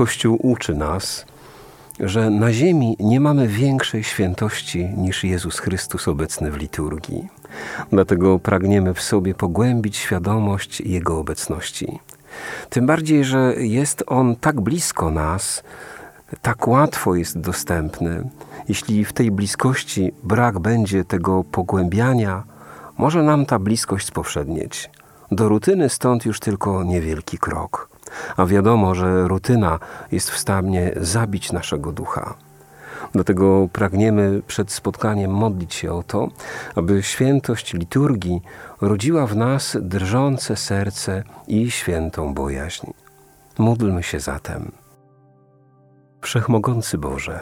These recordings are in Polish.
Kościół uczy nas, że na ziemi nie mamy większej świętości niż Jezus Chrystus obecny w liturgii. Dlatego pragniemy w sobie pogłębić świadomość Jego obecności. Tym bardziej, że jest On tak blisko nas, tak łatwo jest dostępny. Jeśli w tej bliskości brak będzie tego pogłębiania, może nam ta bliskość spowszednieć. Do rutyny stąd już tylko niewielki krok a wiadomo, że rutyna jest w stanie zabić naszego ducha. Dlatego pragniemy przed spotkaniem modlić się o to, aby świętość liturgii rodziła w nas drżące serce i świętą bojaźń. Módlmy się zatem. Wszechmogący Boże,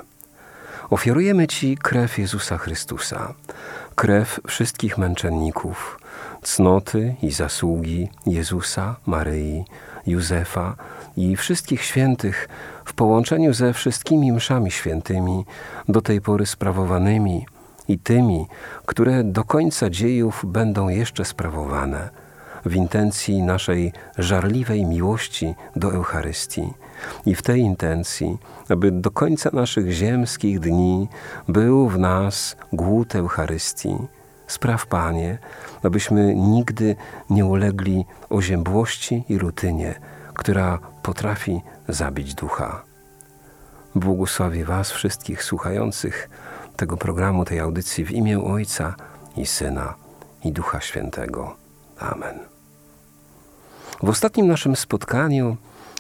ofiarujemy Ci krew Jezusa Chrystusa, krew wszystkich męczenników, cnoty i zasługi Jezusa, Maryi, Józefa i wszystkich świętych w połączeniu ze wszystkimi mszami świętymi, do tej pory sprawowanymi i tymi, które do końca dziejów będą jeszcze sprawowane, w intencji naszej żarliwej miłości do Eucharystii i w tej intencji, aby do końca naszych ziemskich dni był w nas głód Eucharystii. Spraw, Panie, abyśmy nigdy nie ulegli oziębłości i rutynie, która potrafi zabić ducha. Błogosławię Was wszystkich słuchających tego programu, tej audycji w imię Ojca i Syna i Ducha Świętego. Amen. W ostatnim naszym spotkaniu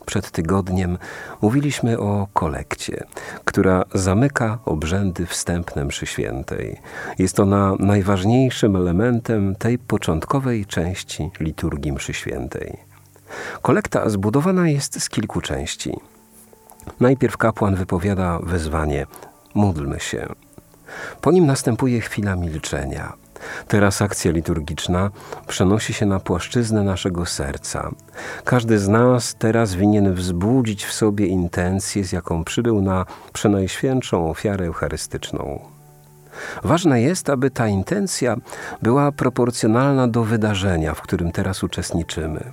przed tygodniem mówiliśmy o kolekcie, która zamyka obrzędy wstępne mszy świętej. Jest ona najważniejszym elementem tej początkowej części liturgii mszy świętej. Kolekta zbudowana jest z kilku części. Najpierw kapłan wypowiada wezwanie: módlmy się. Po nim następuje chwila milczenia. Teraz akcja liturgiczna przenosi się na płaszczyznę naszego serca. Każdy z nas teraz winien wzbudzić w sobie intencję, z jaką przybył na przenajświętszą ofiarę eucharystyczną. Ważne jest, aby ta intencja była proporcjonalna do wydarzenia, w którym teraz uczestniczymy.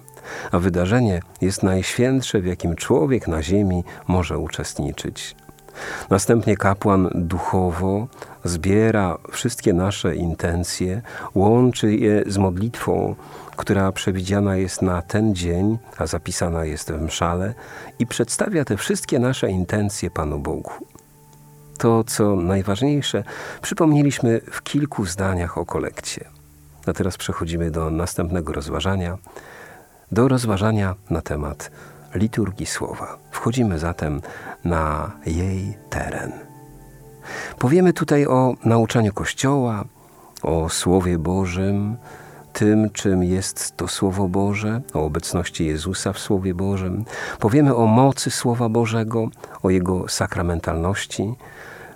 A wydarzenie jest najświętsze, w jakim człowiek na ziemi może uczestniczyć. Następnie kapłan duchowo zbiera wszystkie nasze intencje, łączy je z modlitwą, która przewidziana jest na ten dzień, a zapisana jest w mszale, i przedstawia te wszystkie nasze intencje Panu Bogu. To, co najważniejsze, przypomnieliśmy w kilku zdaniach o kolekcie. A teraz przechodzimy do następnego rozważania, do rozważania na temat liturgii słowa. Wchodzimy zatem na jej teren. Powiemy tutaj o nauczaniu Kościoła, o Słowie Bożym, tym, czym jest to Słowo Boże, o obecności Jezusa w Słowie Bożym. Powiemy o mocy Słowa Bożego, o Jego sakramentalności.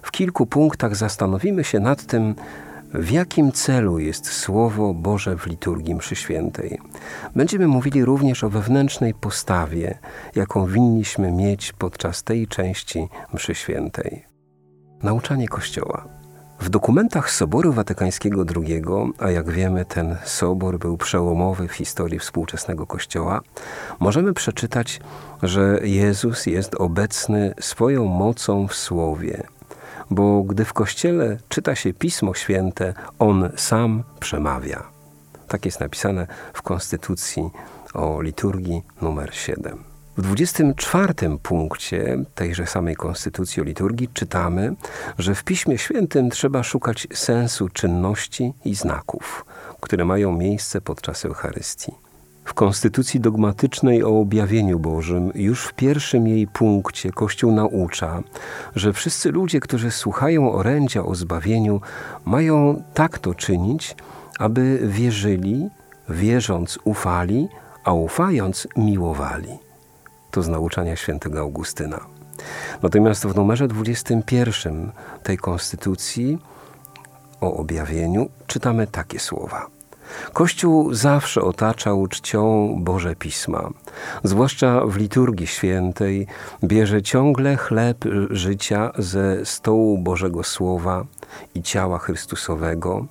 W kilku punktach zastanowimy się nad tym, w jakim celu jest Słowo Boże w liturgii mszy świętej? Będziemy mówili również o wewnętrznej postawie, jaką winniśmy mieć podczas tej części mszy świętej. Nauczanie Kościoła. W dokumentach Soboru Watykańskiego II, a jak wiemy, ten sobor był przełomowy w historii współczesnego Kościoła, możemy przeczytać, że Jezus jest obecny swoją mocą w Słowie – bo gdy w kościele czyta się Pismo Święte, on sam przemawia. Tak jest napisane w Konstytucji o liturgii numer 7. W 24 punkcie tejże samej Konstytucji o liturgii czytamy, że w Piśmie Świętym trzeba szukać sensu czynności i znaków, które mają miejsce podczas Eucharystii. W konstytucji dogmatycznej o objawieniu Bożym już w pierwszym jej punkcie Kościół naucza, że wszyscy ludzie, którzy słuchają orędzia o zbawieniu, mają tak to czynić, aby wierzyli, wierząc ufali, a ufając miłowali. To z nauczania świętego Augustyna. Natomiast w numerze 21 tej konstytucji o objawieniu czytamy takie słowa. Kościół zawsze otaczał czcią Boże Pisma, zwłaszcza w liturgii świętej, bierze ciągle chleb życia ze stołu Bożego Słowa i ciała Chrystusowego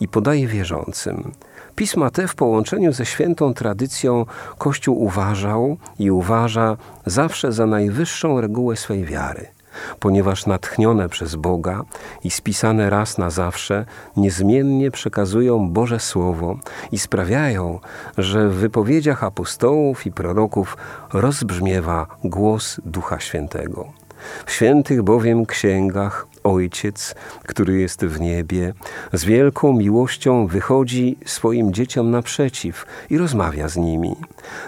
i podaje wierzącym. Pisma te w połączeniu ze świętą tradycją Kościół uważał i uważa zawsze za najwyższą regułę swej wiary – ponieważ natchnione przez Boga i spisane raz na zawsze, niezmiennie przekazują Boże Słowo i sprawiają, że w wypowiedziach apostołów i proroków rozbrzmiewa głos Ducha Świętego. W świętych bowiem księgach Ojciec, który jest w niebie, z wielką miłością wychodzi swoim dzieciom naprzeciw i rozmawia z nimi.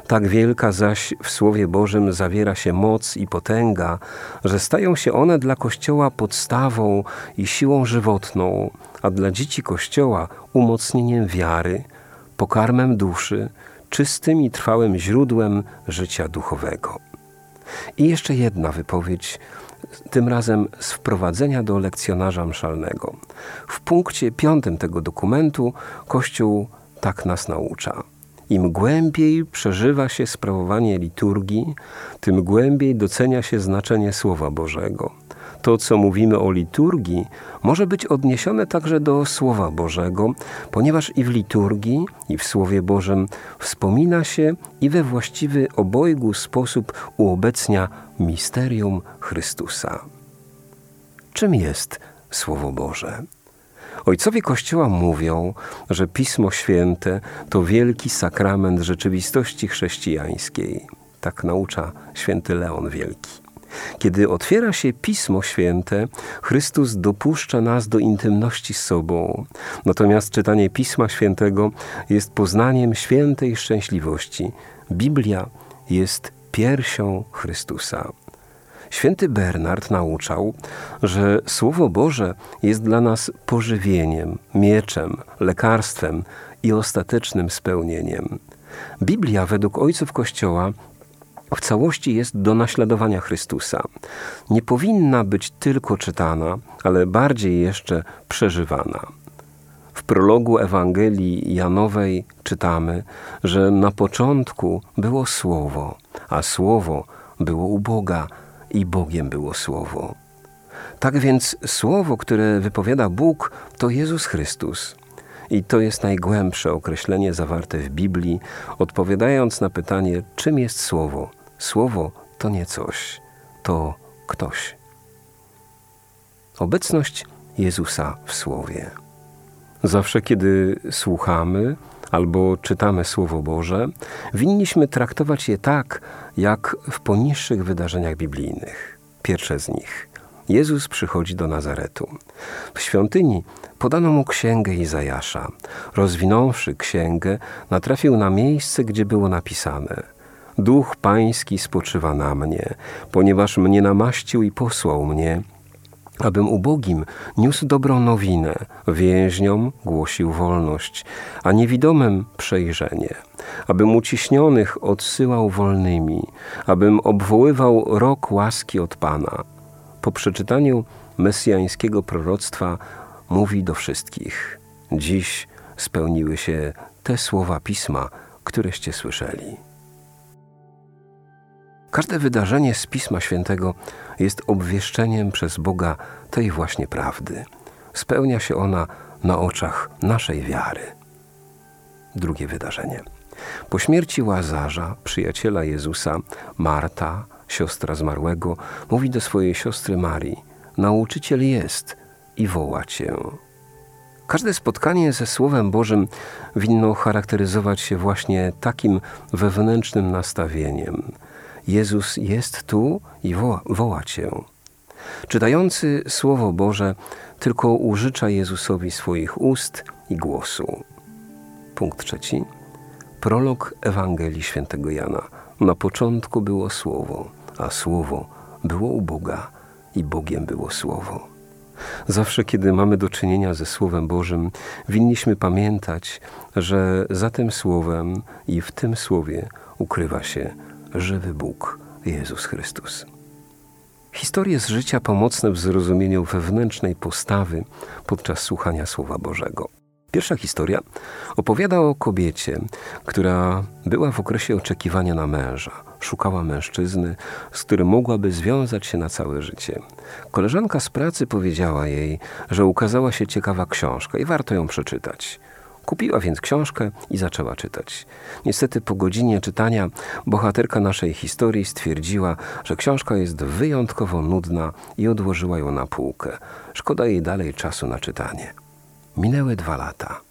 Tak wielka zaś w Słowie Bożym zawiera się moc i potęga, że stają się one dla Kościoła podstawą i siłą żywotną, a dla dzieci Kościoła umocnieniem wiary, pokarmem duszy, czystym i trwałym źródłem życia duchowego. I jeszcze jedna wypowiedź tym razem z wprowadzenia do lekcjonarza mszalnego. W punkcie piątym tego dokumentu Kościół tak nas naucza. Im głębiej przeżywa się sprawowanie liturgii, tym głębiej docenia się znaczenie Słowa Bożego. To, co mówimy o liturgii, może być odniesione także do Słowa Bożego, ponieważ i w liturgii, i w Słowie Bożym wspomina się i we właściwy obojgu sposób uobecnia misterium Chrystusa. Czym jest Słowo Boże? Ojcowie Kościoła mówią, że Pismo Święte to wielki sakrament rzeczywistości chrześcijańskiej. Tak naucza święty Leon Wielki. Kiedy otwiera się Pismo Święte, Chrystus dopuszcza nas do intymności z sobą. Natomiast czytanie Pisma Świętego jest poznaniem świętej szczęśliwości. Biblia jest piersią Chrystusa. Święty Bernard nauczał, że Słowo Boże jest dla nas pożywieniem, mieczem, lekarstwem i ostatecznym spełnieniem. Biblia według ojców Kościoła w całości jest do naśladowania Chrystusa. Nie powinna być tylko czytana, ale bardziej jeszcze przeżywana. W prologu Ewangelii Janowej czytamy, że na początku było Słowo, a Słowo było u Boga i Bogiem było Słowo. Tak więc Słowo, które wypowiada Bóg, to Jezus Chrystus. I to jest najgłębsze określenie zawarte w Biblii, odpowiadając na pytanie, czym jest Słowo. Słowo to nie coś, to ktoś. Obecność Jezusa w Słowie. Zawsze, kiedy słuchamy albo czytamy Słowo Boże, winniśmy traktować je tak, jak w poniższych wydarzeniach biblijnych. Pierwsze z nich. Jezus przychodzi do Nazaretu. W świątyni podano mu księgę Izajasza. Rozwinąwszy księgę, natrafił na miejsce, gdzie było napisane – Duch Pański spoczywa na mnie, ponieważ mnie namaścił i posłał mnie, abym ubogim niósł dobrą nowinę, więźniom głosił wolność, a niewidomym przejrzenie, abym uciśnionych odsyłał wolnymi, abym obwoływał rok łaski od Pana. Po przeczytaniu mesjańskiego proroctwa mówi do wszystkich: Dziś spełniły się te słowa pisma, któreście słyszeli. Każde wydarzenie z Pisma Świętego jest obwieszczeniem przez Boga tej właśnie prawdy. Spełnia się ona na oczach naszej wiary. Drugie wydarzenie. Po śmierci Łazarza, przyjaciela Jezusa, Marta, siostra zmarłego, mówi do swojej siostry Marii: Nauczyciel jest i woła cię. Każde spotkanie ze Słowem Bożym winno charakteryzować się właśnie takim wewnętrznym nastawieniem Jezus jest tu i woła, woła Cię. Czytający Słowo Boże tylko użycza Jezusowi swoich ust i głosu. Punkt trzeci. Prolog Ewangelii Świętego Jana. Na początku było Słowo, a Słowo było u Boga i Bogiem było Słowo. Zawsze, kiedy mamy do czynienia ze Słowem Bożym, winniśmy pamiętać, że za tym Słowem i w tym Słowie ukrywa się żywy Bóg, Jezus Chrystus. Historie z życia pomocne w zrozumieniu wewnętrznej postawy podczas słuchania Słowa Bożego. Pierwsza historia opowiada o kobiecie, która była w okresie oczekiwania na męża. Szukała mężczyzny, z którym mogłaby związać się na całe życie. Koleżanka z pracy powiedziała jej, że ukazała się ciekawa książka i warto ją przeczytać. Kupiła więc książkę i zaczęła czytać. Niestety po godzinie czytania bohaterka naszej historii stwierdziła, że książka jest wyjątkowo nudna i odłożyła ją na półkę. Szkoda jej dalej czasu na czytanie. Minęły dwa lata.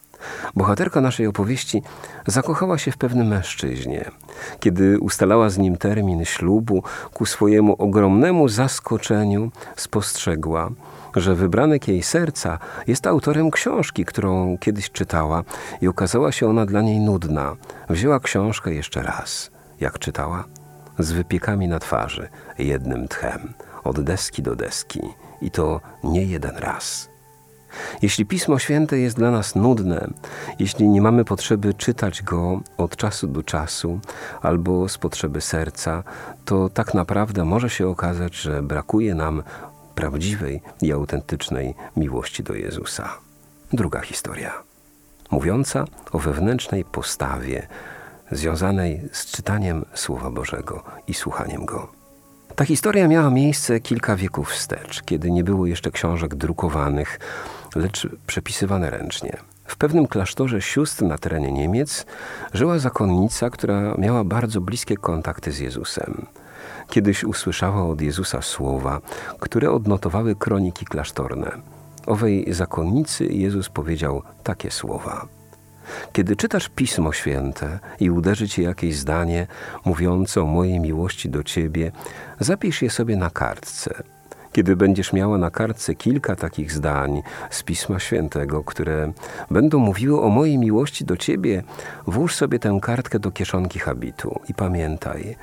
Bohaterka naszej opowieści zakochała się w pewnym mężczyźnie. Kiedy ustalała z nim termin ślubu, ku swojemu ogromnemu zaskoczeniu spostrzegła, że wybranek jej serca jest autorem książki, którą kiedyś czytała i okazała się ona dla niej nudna. Wzięła książkę jeszcze raz. Jak czytała? Z wypiekami na twarzy, jednym tchem, od deski do deski i to nie jeden raz. Jeśli Pismo Święte jest dla nas nudne, jeśli nie mamy potrzeby czytać go od czasu do czasu albo z potrzeby serca, to tak naprawdę może się okazać, że brakuje nam prawdziwej i autentycznej miłości do Jezusa. Druga historia, mówiąca o wewnętrznej postawie związanej z czytaniem Słowa Bożego i słuchaniem Go. Ta historia miała miejsce kilka wieków wstecz, kiedy nie było jeszcze książek drukowanych, lecz przepisywane ręcznie. W pewnym klasztorze sióstr na terenie Niemiec żyła zakonnica, która miała bardzo bliskie kontakty z Jezusem. Kiedyś usłyszała od Jezusa słowa, które odnotowały kroniki klasztorne. Owej zakonnicy Jezus powiedział takie słowa. Kiedy czytasz Pismo Święte i uderzy cię jakieś zdanie mówiące o mojej miłości do ciebie, zapisz je sobie na kartce. Kiedy będziesz miała na kartce kilka takich zdań z Pisma Świętego, które będą mówiły o mojej miłości do ciebie, włóż sobie tę kartkę do kieszonki habitu i pamiętaj,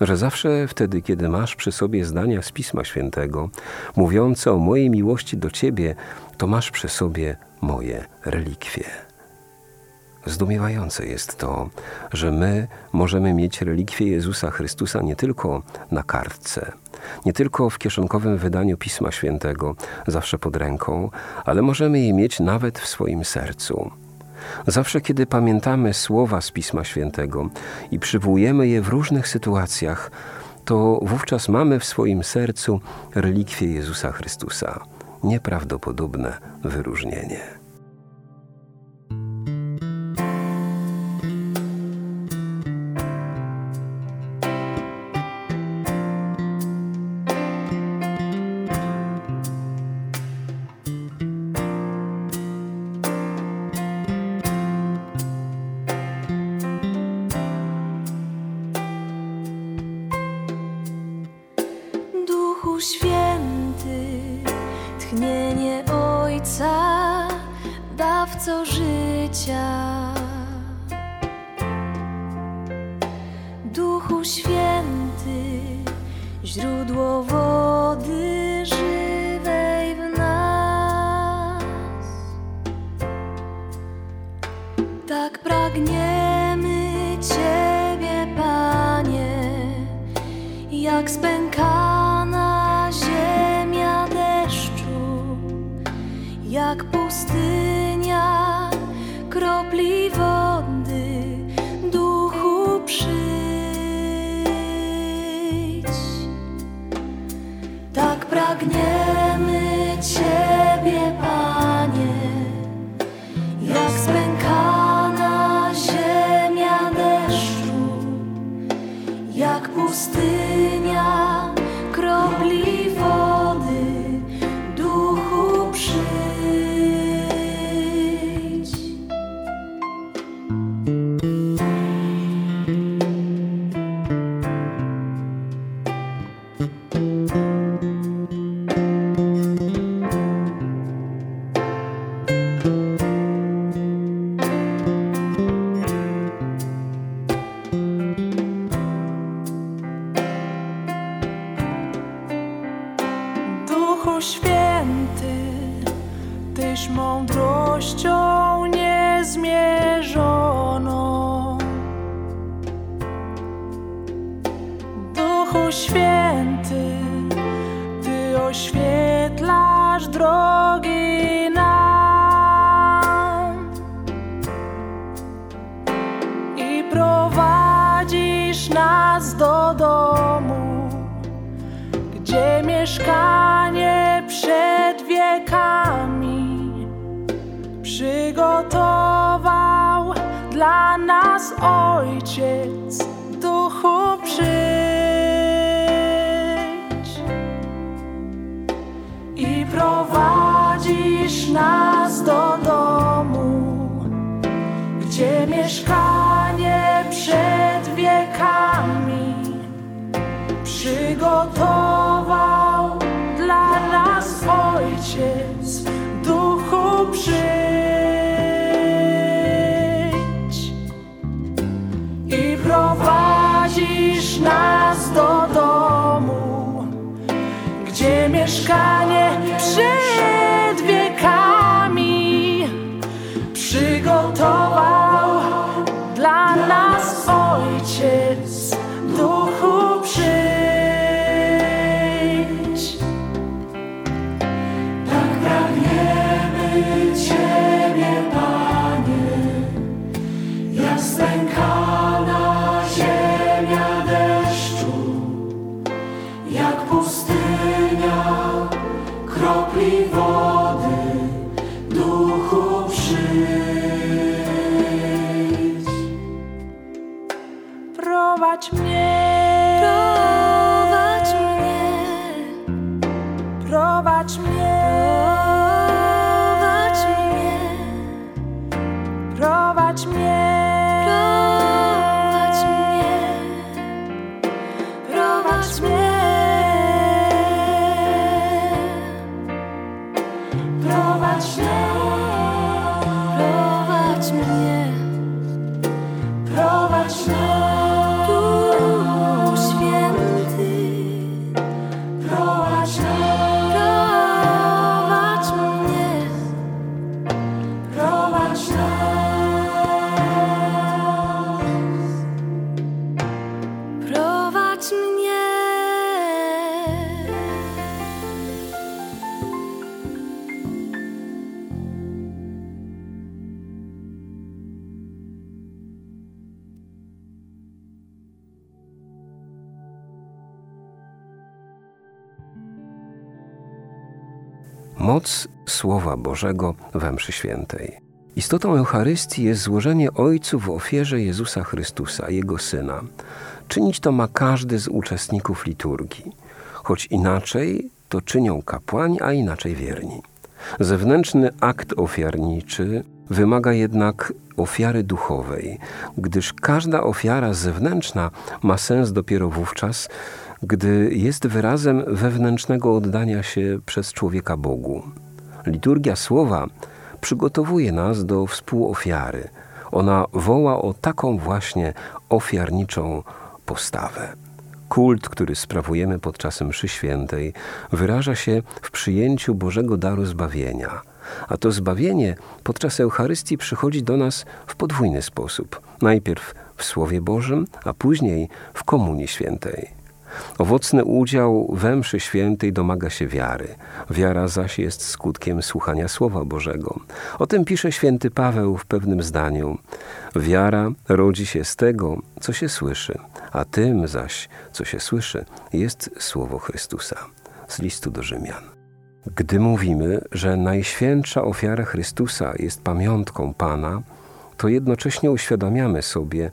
że zawsze wtedy, kiedy masz przy sobie zdania z Pisma Świętego mówiące o mojej miłości do ciebie, to masz przy sobie moje relikwie. Zdumiewające jest to, że my możemy mieć relikwie Jezusa Chrystusa nie tylko na kartce, nie tylko w kieszonkowym wydaniu Pisma Świętego, zawsze pod ręką, ale możemy je mieć nawet w swoim sercu. Zawsze, kiedy pamiętamy słowa z Pisma Świętego i przywołujemy je w różnych sytuacjach, to wówczas mamy w swoim sercu relikwie Jezusa Chrystusa. Nieprawdopodobne wyróżnienie. Życia. jesteś mądrością niezmierną. Deutsche mieszkanie przed wiekami przygotował dla nas Ojciec. Duchu przyjdź. Tak pragniemy Ciebie, Panie, jak stękana ziemia deszczu, jak pustynia we. Moc Słowa Bożego we mszy świętej. Istotą Eucharystii jest złożenie Ojcu w ofierze Jezusa Chrystusa, Jego Syna. Czynić to ma każdy z uczestników liturgii, choć inaczej to czynią kapłani, a inaczej wierni. Zewnętrzny akt ofiarniczy wymaga jednak ofiary duchowej, gdyż każda ofiara zewnętrzna ma sens dopiero wówczas, gdy jest wyrazem wewnętrznego oddania się przez człowieka Bogu. Liturgia słowa przygotowuje nas do współofiary. Ona woła o taką właśnie ofiarniczą postawę. Kult, który sprawujemy podczas mszy świętej, wyraża się w przyjęciu Bożego daru zbawienia. A to zbawienie podczas Eucharystii przychodzi do nas w podwójny sposób. Najpierw w Słowie Bożym, a później w Komunii Świętej. Owocny udział we mszy świętej domaga się wiary. Wiara zaś jest skutkiem słuchania Słowa Bożego. O tym pisze święty Paweł w pewnym zdaniu. Wiara rodzi się z tego, co się słyszy, a tym zaś, co się słyszy, jest Słowo Chrystusa. Z listu do Rzymian. Gdy mówimy, że najświętsza ofiara Chrystusa jest pamiątką Pana, to jednocześnie uświadamiamy sobie,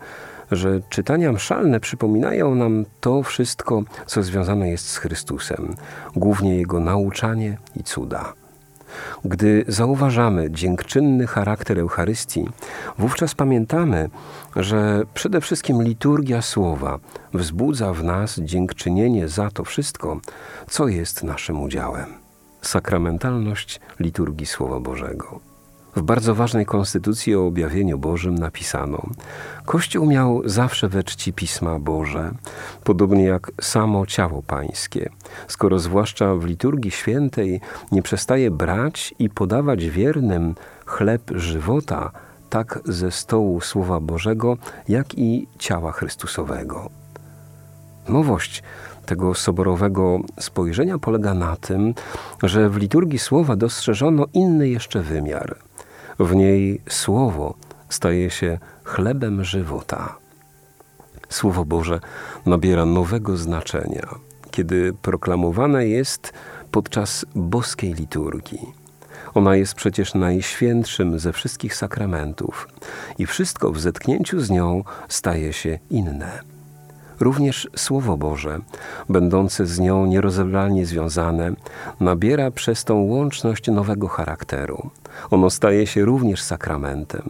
że czytania mszalne przypominają nam to wszystko, co związane jest z Chrystusem, głównie Jego nauczanie i cuda. Gdy zauważamy dziękczynny charakter Eucharystii, wówczas pamiętamy, że przede wszystkim liturgia słowa wzbudza w nas dziękczynienie za to wszystko, co jest naszym udziałem. Sakramentalność liturgii Słowa Bożego. W bardzo ważnej konstytucji o objawieniu Bożym napisano: Kościół miał zawsze we czci pisma Boże, podobnie jak samo ciało pańskie, skoro zwłaszcza w liturgii świętej nie przestaje brać i podawać wiernym chleb żywota, tak ze stołu Słowa Bożego, jak i ciała Chrystusowego. Nowość tego soborowego spojrzenia polega na tym, że w liturgii Słowa dostrzeżono inny jeszcze wymiar. W niej Słowo staje się chlebem żywota. Słowo Boże nabiera nowego znaczenia, kiedy proklamowane jest podczas boskiej liturgii. Ona jest przecież najświętszym ze wszystkich sakramentów i wszystko w zetknięciu z nią staje się inne. Również Słowo Boże, będące z nią nierozerwalnie związane, nabiera przez tą łączność nowego charakteru. Ono staje się również sakramentem.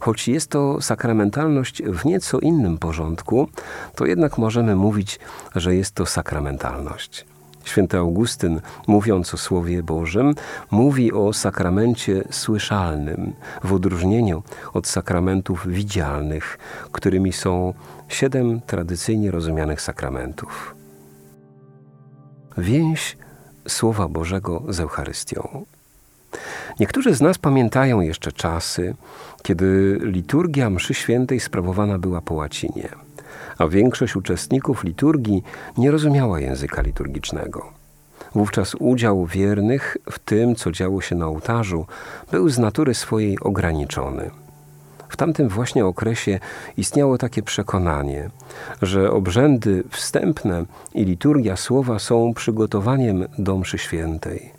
Choć jest to sakramentalność w nieco innym porządku, to jednak możemy mówić, że jest to sakramentalność. Święty Augustyn, mówiąc o Słowie Bożym, mówi o sakramencie słyszalnym, w odróżnieniu od sakramentów widzialnych, którymi są siedem tradycyjnie rozumianych sakramentów. Więź Słowa Bożego z Eucharystią. Niektórzy z nas pamiętają jeszcze czasy, kiedy liturgia mszy świętej sprawowana była po łacinie – a większość uczestników liturgii nie rozumiała języka liturgicznego. Wówczas udział wiernych w tym, co działo się na ołtarzu, był z natury swojej ograniczony. W tamtym właśnie okresie istniało takie przekonanie, że obrzędy wstępne i liturgia słowa są przygotowaniem do mszy świętej,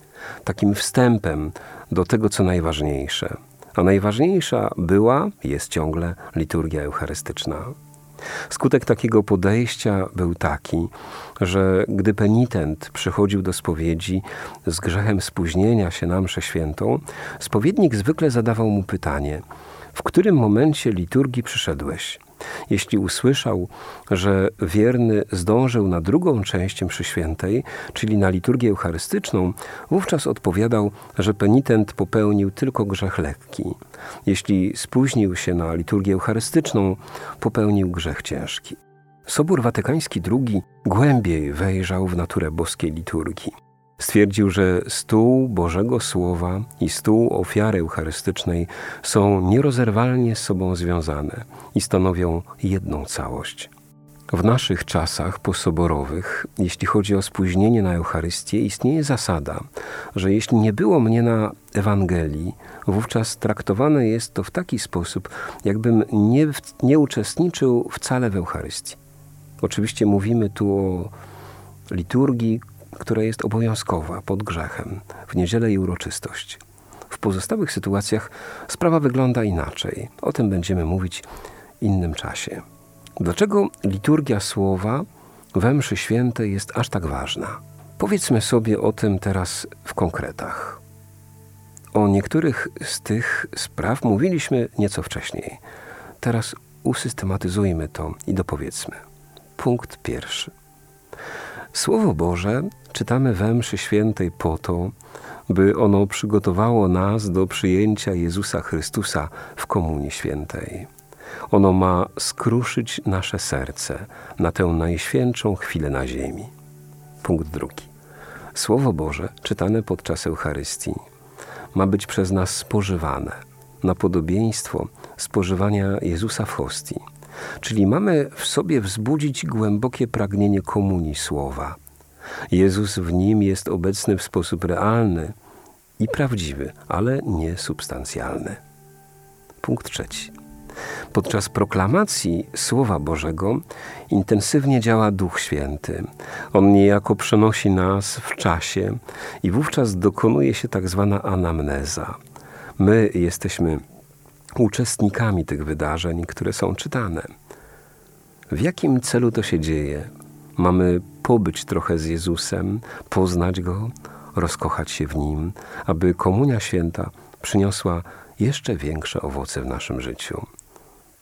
takim wstępem do tego, co najważniejsze. A najważniejsza była, jest ciągle liturgia eucharystyczna. Skutek takiego podejścia był taki, że gdy penitent przychodził do spowiedzi z grzechem spóźnienia się na mszę świętą, spowiednik zwykle zadawał mu pytanie: W którym momencie liturgii przyszedłeś? Jeśli usłyszał, że wierny zdążył na drugą część mszy świętej, czyli na liturgię eucharystyczną, wówczas odpowiadał, że penitent popełnił tylko grzech lekki. Jeśli spóźnił się na liturgię eucharystyczną, popełnił grzech ciężki. Sobór Watykański II głębiej wejrzał w naturę boskiej liturgii. Stwierdził, że stół Bożego Słowa i stół ofiary eucharystycznej są nierozerwalnie z sobą związane i stanowią jedną całość. W naszych czasach posoborowych, jeśli chodzi o spóźnienie na Eucharystię, istnieje zasada, że jeśli nie było mnie na Ewangelii, wówczas traktowane jest to w taki sposób, jakbym nie, nie uczestniczył wcale w Eucharystii. Oczywiście mówimy tu o liturgii, która jest obowiązkowa pod grzechem, w niedzielę i uroczystość. W pozostałych sytuacjach sprawa wygląda inaczej. O tym będziemy mówić innym czasie. Dlaczego liturgia słowa we mszy świętej jest aż tak ważna? Powiedzmy sobie o tym teraz w konkretach. O niektórych z tych spraw mówiliśmy nieco wcześniej. Teraz usystematyzujmy to i dopowiedzmy. Punkt pierwszy. Słowo Boże czytamy we mszy świętej po to, by ono przygotowało nas do przyjęcia Jezusa Chrystusa w Komunii Świętej. Ono ma skruszyć nasze serce na tę najświętszą chwilę na ziemi. Punkt drugi. Słowo Boże, czytane podczas Eucharystii, ma być przez nas spożywane na podobieństwo spożywania Jezusa w hostii. Czyli mamy w sobie wzbudzić głębokie pragnienie komunii Słowa. Jezus w nim jest obecny w sposób realny i prawdziwy, ale nie substancjalny. Punkt trzeci. Podczas proklamacji Słowa Bożego intensywnie działa Duch Święty. On niejako przenosi nas w czasie i wówczas dokonuje się tak zwana anamneza. My jesteśmy uczestnikami tych wydarzeń, które są czytane. W jakim celu to się dzieje? Mamy pobyć trochę z Jezusem, poznać Go, rozkochać się w Nim, aby Komunia Święta przyniosła jeszcze większe owoce w naszym życiu.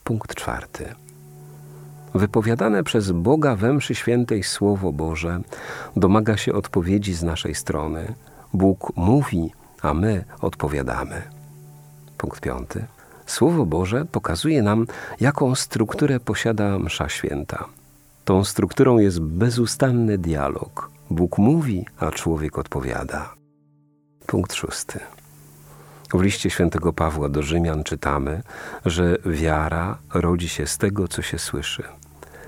Punkt czwarty. Wypowiadane przez Boga we mszy świętej Słowo Boże domaga się odpowiedzi z naszej strony. Bóg mówi, a my odpowiadamy. Punkt piąty. Słowo Boże pokazuje nam, jaką strukturę posiada Msza Święta. Tą strukturą jest bezustanny dialog. Bóg mówi, a człowiek odpowiada. Punkt szósty. W liście świętego Pawła do Rzymian czytamy, że wiara rodzi się z tego, co się słyszy,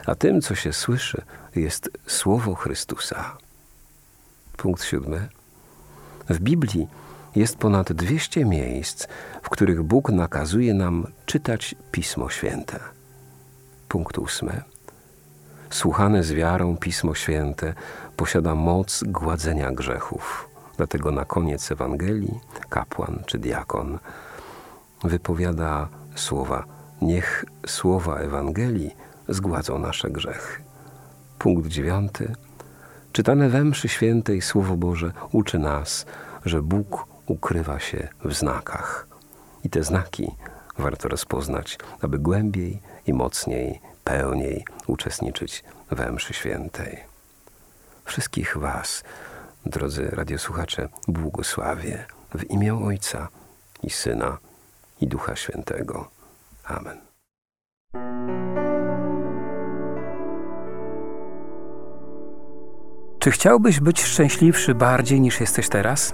a tym, co się słyszy, jest słowo Chrystusa. Punkt siódmy. W Biblii jest ponad 200 miejsc, w których Bóg nakazuje nam czytać Pismo Święte. Punkt ósmy. Słuchane z wiarą Pismo Święte posiada moc gładzenia grzechów. Dlatego na koniec Ewangelii kapłan czy diakon wypowiada słowa: Niech słowa Ewangelii zgładzą nasze grzechy. Punkt dziewiąty. Czytane we mszy świętej Słowo Boże uczy nas, że Bóg ukrywa się w znakach. I te znaki warto rozpoznać, aby głębiej i mocniej, pełniej uczestniczyć we mszy świętej. Wszystkich Was, drodzy radiosłuchacze, błogosławię w imię Ojca i Syna i Ducha Świętego. Amen. Czy chciałbyś być szczęśliwszy bardziej niż jesteś teraz?